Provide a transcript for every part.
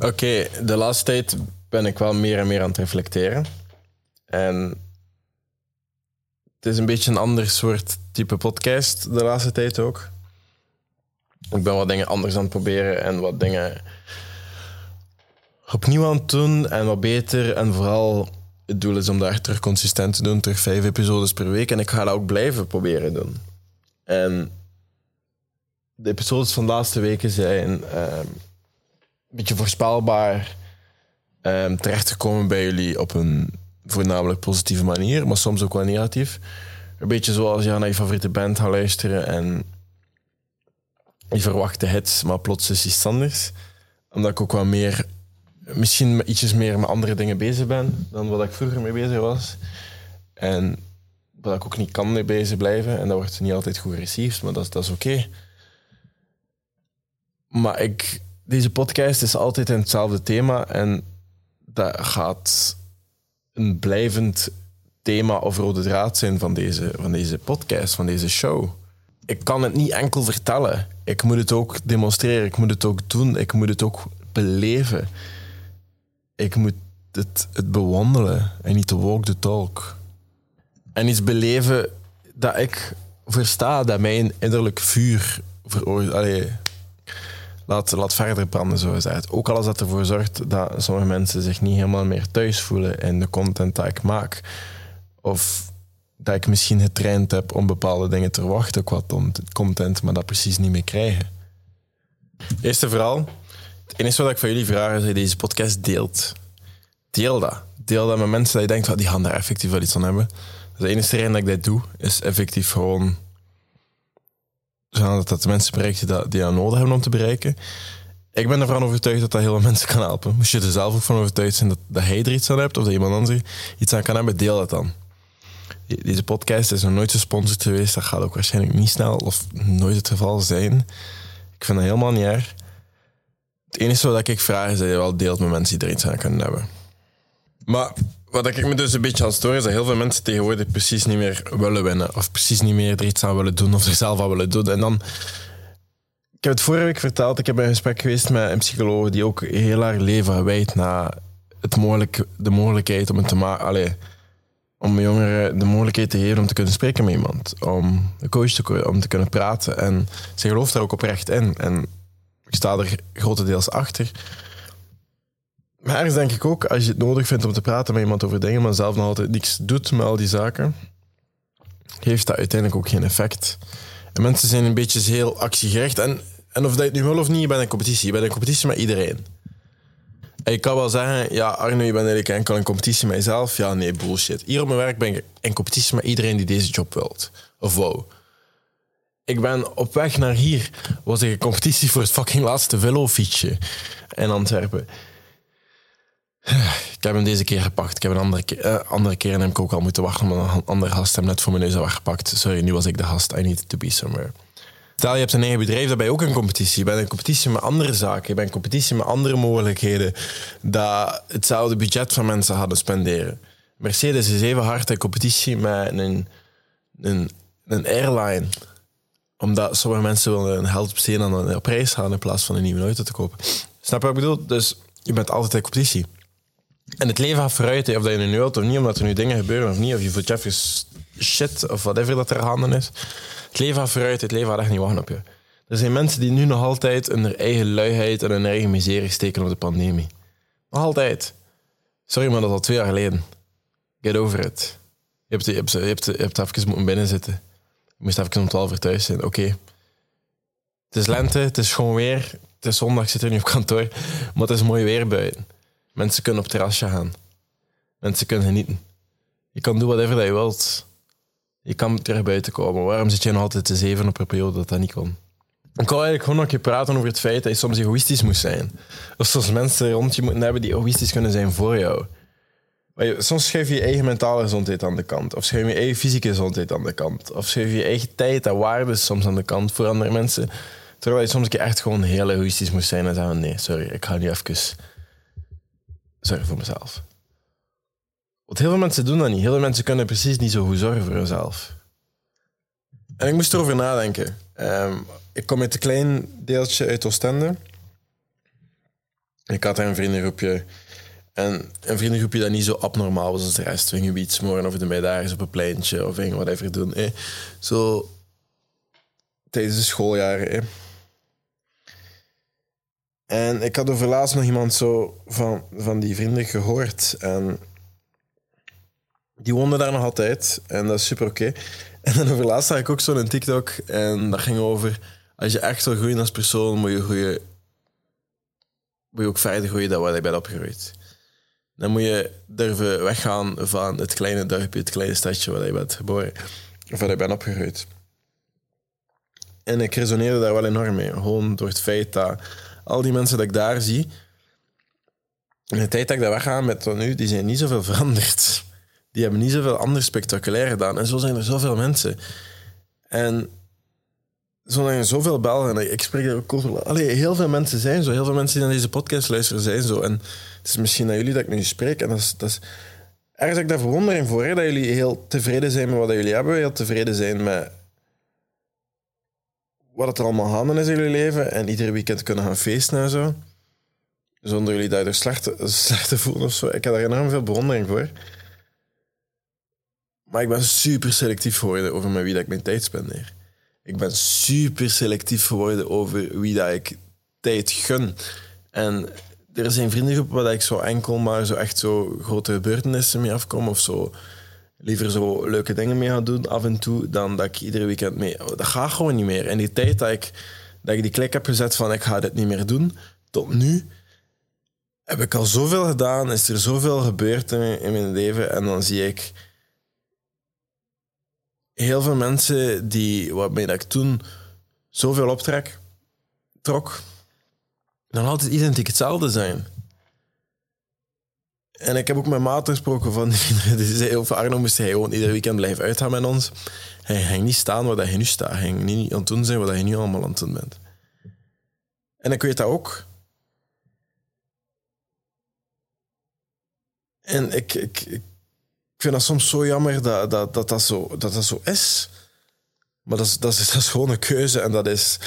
Oké, de laatste tijd ben ik wel meer en meer aan het reflecteren. En het is een beetje een ander soort type podcast de laatste tijd ook. Ik ben wat dingen anders aan het proberen en wat dingen opnieuw aan het doen en wat beter. En vooral het doel is om daar terug consistent te doen, terug vijf episodes per week. En ik ga dat ook blijven proberen doen. En de episodes van de laatste weken zijn ehm, beetje voorspelbaar um, terechtgekomen bij jullie op een voornamelijk positieve manier, maar soms ook wel negatief. Een beetje zoals je naar je favoriete band gaat luisteren en je verwacht de hits, maar plots is iets anders. Omdat ik ook wel meer, misschien ietsjes meer met andere dingen bezig ben dan wat ik vroeger mee bezig was. En wat ik ook niet kan mee bezig blijven. En dat wordt niet altijd goed gereceived, maar dat, dat is oké. Maar ik, deze podcast is altijd in hetzelfde thema en dat gaat een blijvend thema of rode draad zijn van deze, van deze podcast, van deze show. Ik kan het niet enkel vertellen. Ik moet het ook demonstreren. Ik moet het ook doen. Ik moet het ook beleven. Ik moet het, het bewandelen en niet de walk the talk. En iets beleven dat ik versta, dat mijn innerlijk vuur veroorzaakt laat, laat verder branden, zo gezegd. Ook al als dat ervoor zorgt dat sommige mensen zich niet helemaal meer thuis voelen in de content dat ik maak. Of dat ik misschien getraind heb om bepaalde dingen te verwachten qua content, maar dat precies niet meer krijgen. Eerst en vooral, het enige wat ik van jullie vraag is dat je deze podcast deelt. Deel dat. Deel dat met mensen dat je denkt, oh, die gaan daar effectief wel iets aan hebben. Dus de enige reden dat ik dit doe, is effectief gewoon zodat dat de mensen bereikt die, dat nodig hebben om te bereiken. Ik ben ervan overtuigd dat dat heel veel mensen kan helpen. Moest je er zelf ook van overtuigd zijn dat, dat hij er iets aan hebt of dat iemand anders iets aan kan hebben, deel dat dan. Deze podcast is nog nooit gesponsord geweest. Dat gaat ook waarschijnlijk niet snel of nooit het geval zijn. Ik vind dat helemaal niet erg. Het enige wat ik vraag is dat je wel deelt met mensen die er iets aan kunnen hebben. Maar wat ik me dus een beetje aan stoor is dat heel veel mensen tegenwoordig precies niet meer willen winnen. Of precies niet meer er iets aan willen doen of zichzelf aan willen doen. En dan... Ik heb het vorige week verteld, ik heb een gesprek geweest met een psycholoog die ook heel haar leven gewijd naar het mogelijk, de mogelijkheid om het te maken. Om jongeren de mogelijkheid te geven om te kunnen spreken met iemand. Om een coach te, om te kunnen praten. En ze gelooft daar ook oprecht in. En ik sta er grotendeels achter. Maar ergens denk ik ook, als je het nodig vindt om te praten met iemand over dingen, maar zelf nog altijd niks doet met al die zaken, heeft dat uiteindelijk ook geen effect. En mensen zijn een beetje heel actiegericht. En, en of dat je het nu wil of niet, je bent in competitie. Je bent in competitie met iedereen. En je kan wel zeggen, ja, Arno, je bent eigenlijk enkel in competitie met jezelf. Ja, nee, bullshit. Hier op mijn werk ben ik in competitie met iedereen die deze job wilt. Of wou. Ik ben op weg naar hier. Was ik in competitie voor het fucking laatste velo-fietsje in Antwerpen. Ik heb hem deze keer gepakt. Ik heb een andere keer, uh, andere keer heb ik ook al moeten wachten, omdat een andere gast hem net voor mijn neus had gepakt. Sorry, nu was ik de gast. I need to be somewhere. Stel, je hebt een eigen bedrijf, dan ben je ook in competitie. Je bent in competitie met andere zaken. Je bent in competitie met andere mogelijkheden dat hetzelfde budget van mensen hadden spenderen. Mercedes is even hard in competitie met een, een, een airline. Omdat sommige mensen willen een geld besteden aan een prijs gaan in plaats van een nieuwe auto te kopen. Snap je wat ik bedoel? Dus je bent altijd in competitie. En het leven gaat vooruit, of dat je nu wilt of niet, omdat er nu dingen gebeuren of niet, of je voelt je even shit of whatever dat er handen is. Het leven gaat vooruit, het leven gaat echt niet wachten op je. Er zijn mensen die nu nog altijd in hun eigen luiheid en hun eigen miserie steken op de pandemie. Nog altijd. Sorry, maar dat is al twee jaar geleden. Get over it. Je hebt, je hebt, je hebt, je hebt even moeten binnenzitten. Je moest even om twaalf uur thuis zijn. Oké. Het is lente, het is gewoon weer. Het is zondag, ik zit er nu op kantoor. Maar het is mooi weer buiten. Mensen kunnen op terrasje gaan. Mensen kunnen genieten. Je kan doen whatever je wilt. Je kan terug buiten komen. Waarom zit je nog altijd te zeven op een periode dat dat niet kon? Ik wil eigenlijk gewoon nog praten over het feit dat je soms egoïstisch moet zijn. Of soms mensen rond je moeten hebben die egoïstisch kunnen zijn voor jou. Soms schuif je je eigen mentale gezondheid aan de kant. Of schuif je je eigen fysieke gezondheid aan de kant. Of schuif je je eigen tijd en waarde soms aan de kant voor andere mensen. Terwijl je soms echt gewoon heel egoïstisch moet zijn en zeggen: nee, sorry, ik ga nu even zorgen voor mezelf. Want heel veel mensen doen dat niet. Heel veel mensen kunnen precies niet zo goed zorgen voor zichzelf. En ik moest erover nadenken. Um, ik kom uit een klein deeltje uit Oostende. Ik had daar een vriendengroepje. En een vriendengroepje dat niet zo abnormaal was als de rest. We gingen iets morgen of de eens op een pleintje of wat whatever doen. Eh. Zo tijdens de schooljaren. En ik had over laatst nog iemand zo van, van die vrienden gehoord. En die woonde daar nog altijd. En dat is super oké. En dan over zag ik ook zo'n TikTok. En dat ging over... Als je echt wil groeien als persoon, moet je, groeien, moet je ook verder groeien dan wat je bent opgegroeid. Dan moet je durven weggaan van het kleine dorpje, het kleine stadje waar je bent geboren. Of waar je bent opgegroeid. En ik resoneerde daar wel enorm mee. Gewoon door het feit dat al die mensen dat ik daar zie, in de tijd dat ik daar wegga met tot nu, die zijn niet zoveel veranderd. Die hebben niet zoveel anders spectaculair gedaan. En zo zijn er zoveel mensen. En zo zijn er zoveel Belgen. En ik spreek er ook over. Allee, heel veel mensen zijn zo. Heel veel mensen die naar deze podcast luisteren zijn zo. En het is misschien naar jullie dat ik nu spreek. En dat is, dat is ergens heb ik daar verwondering voor. Hè, dat jullie heel tevreden zijn met wat jullie hebben. Heel tevreden zijn met wat er allemaal handen is in jullie leven en iedere weekend kunnen gaan feesten en zo. Zonder jullie daardoor slecht, slecht te voelen of zo. Ik heb daar enorm veel bewondering voor. Maar ik ben super selectief geworden over met wie dat ik mijn tijd spendeer. Ik ben super selectief geworden over wie dat ik tijd gun. En er zijn vriendengroepen waar ik zo enkel maar zo echt zo grote gebeurtenissen mee afkom of zo liever zo leuke dingen mee gaan doen af en toe, dan dat ik iedere weekend mee... Dat gaat gewoon niet meer. En die tijd dat ik, dat ik die klik heb gezet van ik ga dit niet meer doen, tot nu heb ik al zoveel gedaan, is er zoveel gebeurd in, in mijn leven en dan zie ik heel veel mensen die, waarmee dat ik toen zoveel optrek, trok, dan altijd identiek hetzelfde zijn. En ik heb ook met maat gesproken van, die zei, of Arno moest hij gewoon ieder weekend blijven uitgaan met ons. Hij ging niet staan waar hij nu staat. Hij ging niet aan het doen zijn wat je nu allemaal aan het doen bent. En ik weet dat ook. En ik, ik, ik vind dat soms zo jammer dat dat, dat, dat, zo, dat, dat zo is. Maar dat is, dat, is, dat is gewoon een keuze en dat is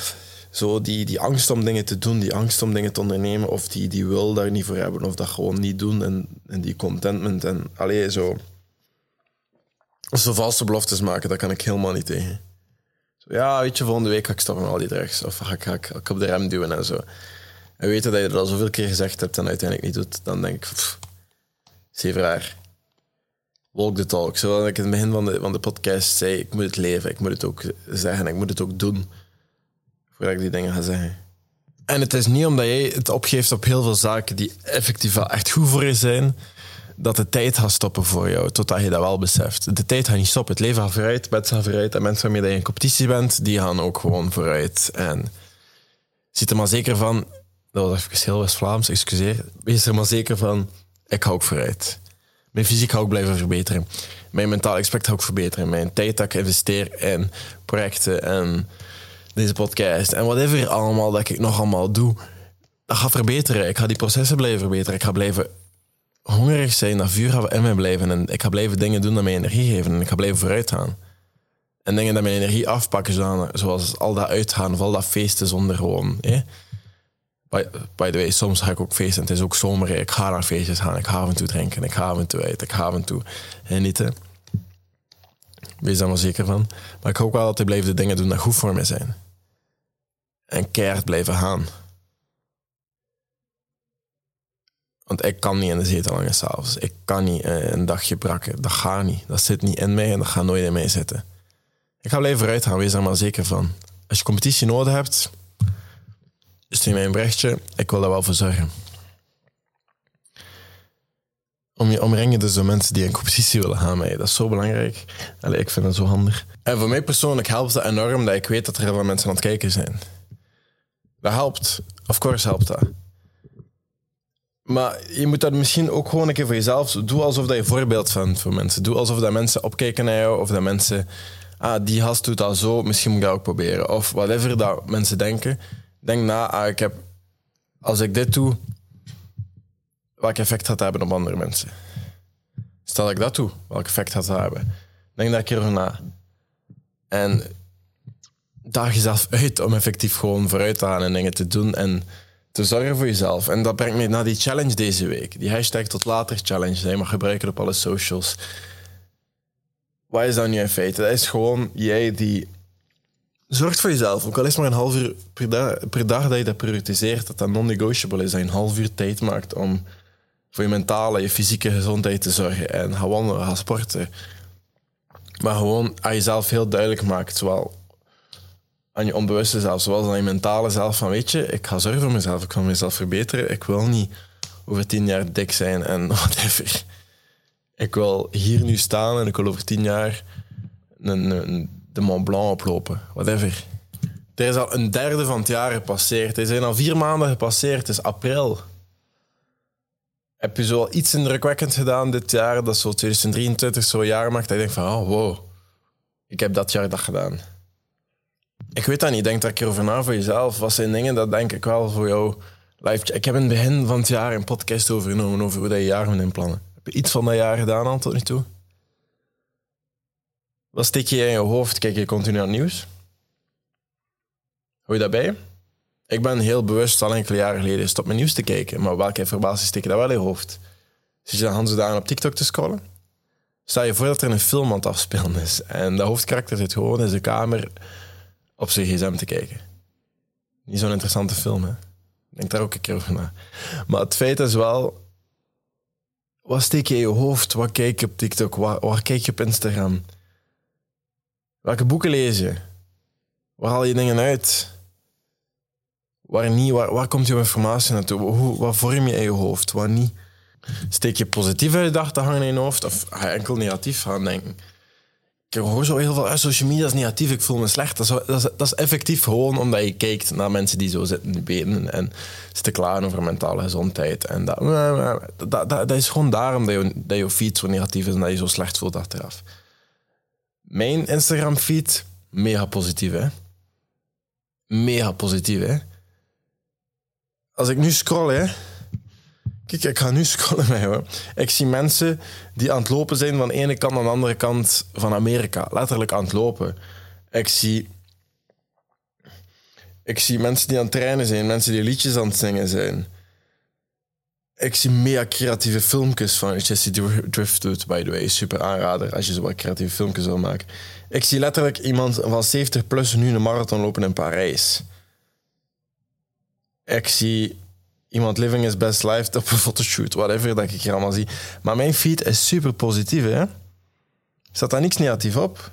zo die, die angst om dingen te doen, die angst om dingen te ondernemen, of die, die wil daar niet voor hebben, of dat gewoon niet doen, en, en die contentment. En alleen zo. Zo valse beloftes maken, dat kan ik helemaal niet tegen. Zo, ja, weet je, volgende week ga ik stoppen met al die drugs, of ga ik, ga, ik, op de rem duwen en zo. En weten dat je dat al zoveel keer gezegd hebt en uiteindelijk niet doet, dan denk ik, pff, raar. Walk the talk. Zoals ik in het begin van de, van de podcast zei, ik moet het leven, ik moet het ook zeggen, ik moet het ook doen voordat ik die dingen ga zeggen. En het is niet omdat jij het opgeeft op heel veel zaken die effectief wel echt goed voor je zijn, dat de tijd gaat stoppen voor jou, totdat je dat wel beseft. De tijd gaat niet stoppen. Het leven gaat vooruit, het gaat vooruit. En mensen waarmee je in competitie bent, die gaan ook gewoon vooruit. En zit er maar zeker van, dat was even heel West-Vlaams, excuseer. Wees er maar zeker van, ik ga ook vooruit. Mijn fysiek ga ook blijven verbeteren. Mijn mentaal aspect ga ook verbeteren. Mijn tijd dat ik investeer in projecten en deze podcast en whatever allemaal dat ik nog allemaal doe, dat gaat verbeteren. Ik ga die processen blijven verbeteren. Ik ga blijven hongerig zijn, dat vuur in mij blijven. En ik ga blijven dingen doen dat mij energie geven. En ik ga blijven vooruit gaan. En dingen dat mijn energie afpakken, zoals al dat uitgaan of al dat feesten zonder gewoon. Eh? By, the way, soms ga ik ook feesten. Het is ook zomer. Ik ga naar feestjes gaan. Ik ga af en toe drinken. Ik ga af en toe uit. Ik ga af en toe genieten. Wees daar maar zeker van. Maar ik hoop wel dat hij blijft de dingen doen die goed voor mij zijn. En keihard blijven gaan. Want ik kan niet in de zetel hangen s'avonds. Ik kan niet eh, een dagje brakken. Dat gaat niet. Dat zit niet in mij en dat gaat nooit in mij zitten. Ik ga blijven vooruit gaan, wees er maar zeker van. Als je competitie nodig hebt, stuur mij een berichtje. Ik wil daar wel voor zorgen om je omringen dus de mensen die in competitie willen gaan met je. Dat is zo belangrijk. Ik vind het zo handig. En voor mij persoonlijk helpt het enorm dat ik weet dat er heel veel mensen aan het kijken zijn. Dat helpt. Of course helpt dat. Maar je moet dat misschien ook gewoon een keer voor jezelf... Doe alsof dat je voorbeeld bent voor mensen. Doe alsof dat mensen opkijken naar jou. Of dat mensen... Ah, die gast doet dat zo, misschien moet ik dat ook proberen. Of whatever dat mensen denken. Denk na, ah, ik heb... Als ik dit doe, welk effect gaat dat hebben op andere mensen? Stel ik dat doe, welk effect gaat dat hebben? Denk daar een keer over na. En daag jezelf uit om effectief gewoon vooruit te gaan en dingen te doen. En te zorgen voor jezelf. En dat brengt me naar die challenge deze week. Die hashtag tot later challenge. Die je mag gebruiken op alle socials. Wat is dat nu in feite? Dat is gewoon jij die zorgt voor jezelf. Ook al is maar een half uur per, dag, dat je dat prioritiseert, dat dat non-negotiable is. Dat je een half uur tijd maakt om voor je mentale, je fysieke gezondheid te zorgen. En gaan wandelen, gaan sporten. Maar gewoon aan jezelf heel duidelijk maakt, zowel aan je onbewuste zelf, zoals aan je mentale zelf, van weet je, ik ga zorgen voor mezelf, ik ga mezelf verbeteren, ik wil niet over tien jaar dik zijn en whatever. Ik wil hier nu staan en ik wil over tien jaar een, de Mont Blanc oplopen, whatever. Er is al een derde van het jaar gepasseerd. Er zijn al vier maanden gepasseerd, het is april. Heb je zo al iets indrukwekkend gedaan dit jaar, dat zo 2023 zo'n jaar maakt, dat je denkt van, oh wow, ik heb dat jaar dat gedaan. Ik weet dat niet. Denk daar een keer over na voor jezelf. Wat zijn dingen dat denk ik wel voor jou live. Ik heb in het begin van het jaar een podcast overgenomen over hoe dat je jaar moet inplannen. Heb je iets van dat jaar gedaan al tot nu toe? Wat steek je in je hoofd? Kijk je continu naar nieuws? Hoe je dat bij? Ik ben heel bewust al enkele jaren geleden stop mijn nieuws te kijken. Maar welke informatie steek je daar wel in je hoofd? Zit je dan dagen op TikTok te scrollen? Stel je voor dat er een film aan het afspelen is. En dat hoofdkarakter zit gewoon in zijn kamer op zijn gsm te kijken. Niet zo'n interessante film, hè? Denk daar ook een keer over na. Maar het feit is wel... Wat steek je in je hoofd? Wat kijk je op TikTok? Waar, kijk je op Instagram? Welke boeken lees je? Waar haal je dingen uit? Waar niet? Waar, waar komt je informatie naartoe? Hoe, wat vorm je in je hoofd? Wat niet? Steek je positieve gedachten hangen in je hoofd? Of ga je enkel negatief gaan denken? Ik hoor zo heel veel, ah, social media is negatief, ik voel me slecht. Dat is, dat, is, dat is effectief gewoon omdat je kijkt naar mensen die zo zitten benen en zitten klagen over mentale gezondheid. En dat, dat, dat, dat is gewoon daarom dat je, dat je feed zo negatief is en dat je zo slecht voelt achteraf. Mijn Instagram feed, mega positief hè. Mega positief hè. Als ik nu scroll hè, Kijk, ik ga nu scrollen met jou. Ik zie mensen die aan het lopen zijn van de ene kant naar de andere kant van Amerika. Letterlijk aan het lopen. Ik zie, ik zie mensen die aan het trainen zijn, mensen die liedjes aan het zingen zijn. Ik zie mega creatieve filmpjes van Jesse Driftwood, by the way. Super aanrader als je zo wat creatieve filmpjes wil maken. Ik zie letterlijk iemand van 70 plus nu een marathon lopen in Parijs. Ik zie iemand living his best life op een fotoshoot, whatever dat ik hier allemaal zie. Maar mijn feed is super positief, hè? Staat daar niks negatief op?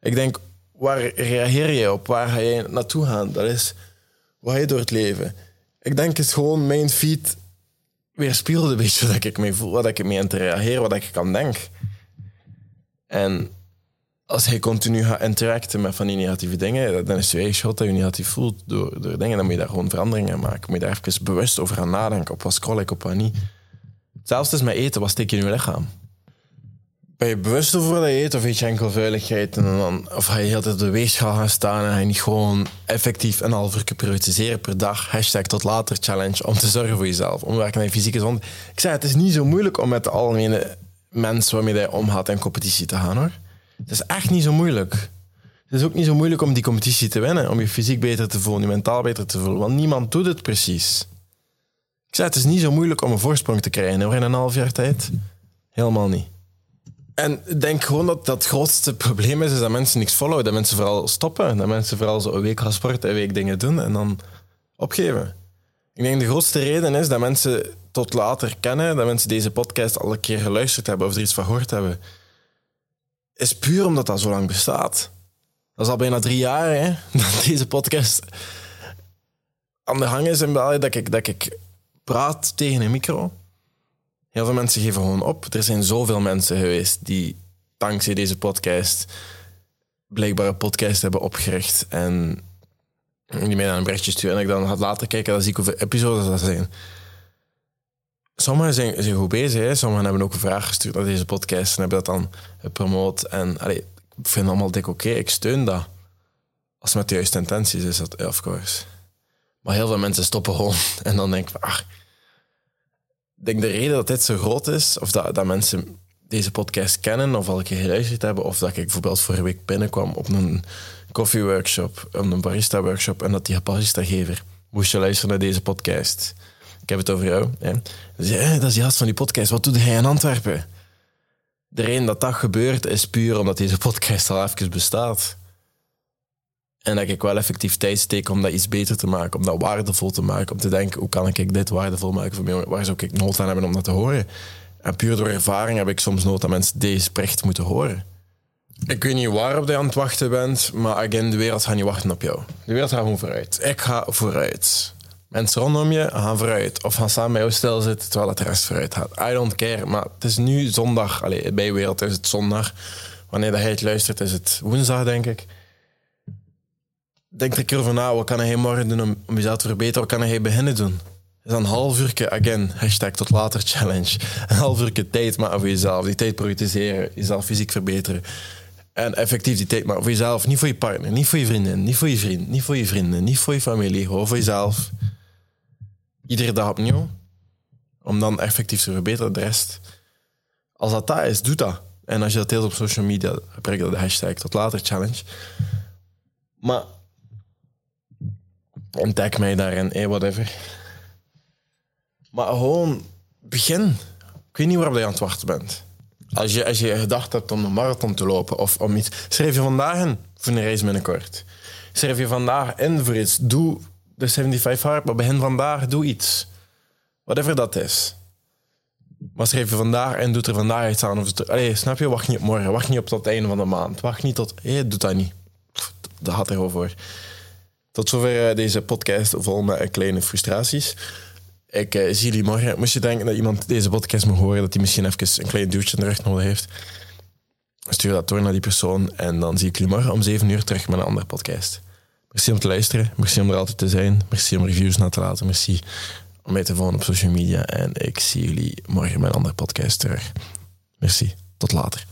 Ik denk, waar reageer je op? Waar ga je naartoe gaan? Dat is waar je door het leven. Ik denk, is gewoon mijn feed weerspiegelt een beetje wat ik mee voel, wat ik mee aan te reageren, wat ik kan denk. En als hij continu gaat interacten met van die negatieve dingen, dan is je eigen schuld dat je negatief voelt door, door dingen. Dan moet je daar gewoon veranderingen maken. Moet je daar even bewust over gaan nadenken. Op wat scroll ik, op wat niet. Zelfs is met eten, wat steek je in je lichaam? Ben je bewust over dat je eet of eet je enkel veiligheid? En dan, of ga je heel tijd op de weegschaal gaan staan en ga je niet gewoon effectief een half uur prioritiseren per dag? Hashtag tot later challenge om te zorgen voor jezelf. Om werken aan je fysieke gezondheid. Ik zei, het is niet zo moeilijk om met de algemene mensen waarmee je omgaat in competitie te gaan hoor. Het is echt niet zo moeilijk. Het is ook niet zo moeilijk om die competitie te winnen, om je fysiek beter te voelen, je mentaal beter te voelen, want niemand doet het precies. Ik zei, het is niet zo moeilijk om een voorsprong te krijgen in een half jaar tijd. Helemaal niet. En ik denk gewoon dat dat het grootste probleem is, is dat mensen niks followen. Dat mensen vooral stoppen. Dat mensen vooral zo een week gaan sporten, een week dingen doen en dan opgeven. Ik denk de grootste reden is dat mensen tot later kennen, dat mensen deze podcast al een keer geluisterd hebben of er iets van gehoord hebben is puur omdat dat zo lang bestaat. Dat is al bijna drie jaar hè, dat deze podcast aan de gang is in België, dat ik, dat ik praat tegen een micro. Heel veel mensen geven gewoon op. Er zijn zoveel mensen geweest die dankzij deze podcast blijkbaar een podcast hebben opgericht en die mij dan een berichtje sturen en ik dan had later kijken, dan zie ik hoeveel episodes dat zijn. Sommigen zijn, goed bezig. Hè. Sommigen hebben ook een vraag gestuurd naar deze podcast en hebben dat dan gepromoot. En ik vind het allemaal dik oké. Ik steun dat. Als met de juiste intenties is, dat, of course. Maar heel veel mensen stoppen gewoon. En dan denk ik, ach, ik denk de reden dat dit zo groot is, of dat, dat mensen deze podcast kennen, of al een keer geluisterd hebben, of dat ik bijvoorbeeld vorige week binnenkwam op een koffieworkshop, op een barista-workshop, en dat die barista-gever moest je luisteren naar deze podcast. Ik heb het over jou. Hè. Dus, dat is gast van die podcast. Wat doet hij in Antwerpen? De reden dat dat gebeurt is puur omdat deze podcast al even bestaat. En dat ik wel effectief tijd steek om dat iets beter te maken, om dat waardevol te maken, om te denken, hoe kan ik dit waardevol maken voor mij? Waar zou ik nood aan hebben om dat te horen? En puur door ervaring heb ik soms nood dat mensen deze spreekt moeten horen. Ik weet niet waarop je aan het wachten bent, maar again, de wereld gaat niet wachten op jou. De wereld gaat gewoon vooruit. Ik ga vooruit. Mensen rondom je gaan vooruit. Of gaan samen bij jou stilzitten terwijl het rest vooruit gaat. I don't care. Maar het is nu zondag. Allee, bij wereld is het zondag. Wanneer dat hij het luistert, is het woensdag, denk ik. Denk er een keer over na. Wat kan hij morgen doen om, jezelf te verbeteren? Wat kan hij beginnen doen? is een half uur, again, hashtag tot later challenge. Een half uur tijd maken voor jezelf. Die tijd prioritiseren. Jezelf fysiek verbeteren. En effectief die tijd maken voor jezelf. Niet voor je partner, niet voor je vriendin, niet voor je vriend, niet voor je vrienden, niet voor je familie. Gewoon voor jezelf. Iedere dag opnieuw. Om dan effectief te verbeteren. De rest. Als dat dat is, doe dat. En als je dat deelt op social media, gebruik dat de hashtag tot later challenge. Maar ontdek mij daarin, hey, whatever. Maar gewoon begin. Ik weet niet waarop je aan het wachten bent. Als je, als je gedacht hebt om een marathon te lopen of om iets, schrijf je vandaag in voor een race binnenkort. Schrijf je vandaag in voor iets. Doe de 75 hard, maar begin vandaag, doe iets. Whatever dat is. Maar schrijf je vandaag en doe er vandaag iets aan. Of allee, snap je? Wacht niet op morgen. Wacht niet op tot het einde van de maand. Wacht niet tot... Hé, doe dat niet. Dat had er gewoon voor. Tot zover eh, deze podcast vol met kleine frustraties. Ik uh, zie jullie morgen. Moest je denken dat iemand deze podcast moet horen, dat hij misschien even een klein duwtje in de rug nodig heeft, stuur dat door naar die persoon en dan zie ik jullie morgen om 7 uur terug met een andere podcast. Merci om te luisteren. Merci om er altijd te zijn. Merci om reviews na te laten. Merci om mij te volgen op social media. En ik zie jullie morgen met een andere podcast terug. Merci. Tot later.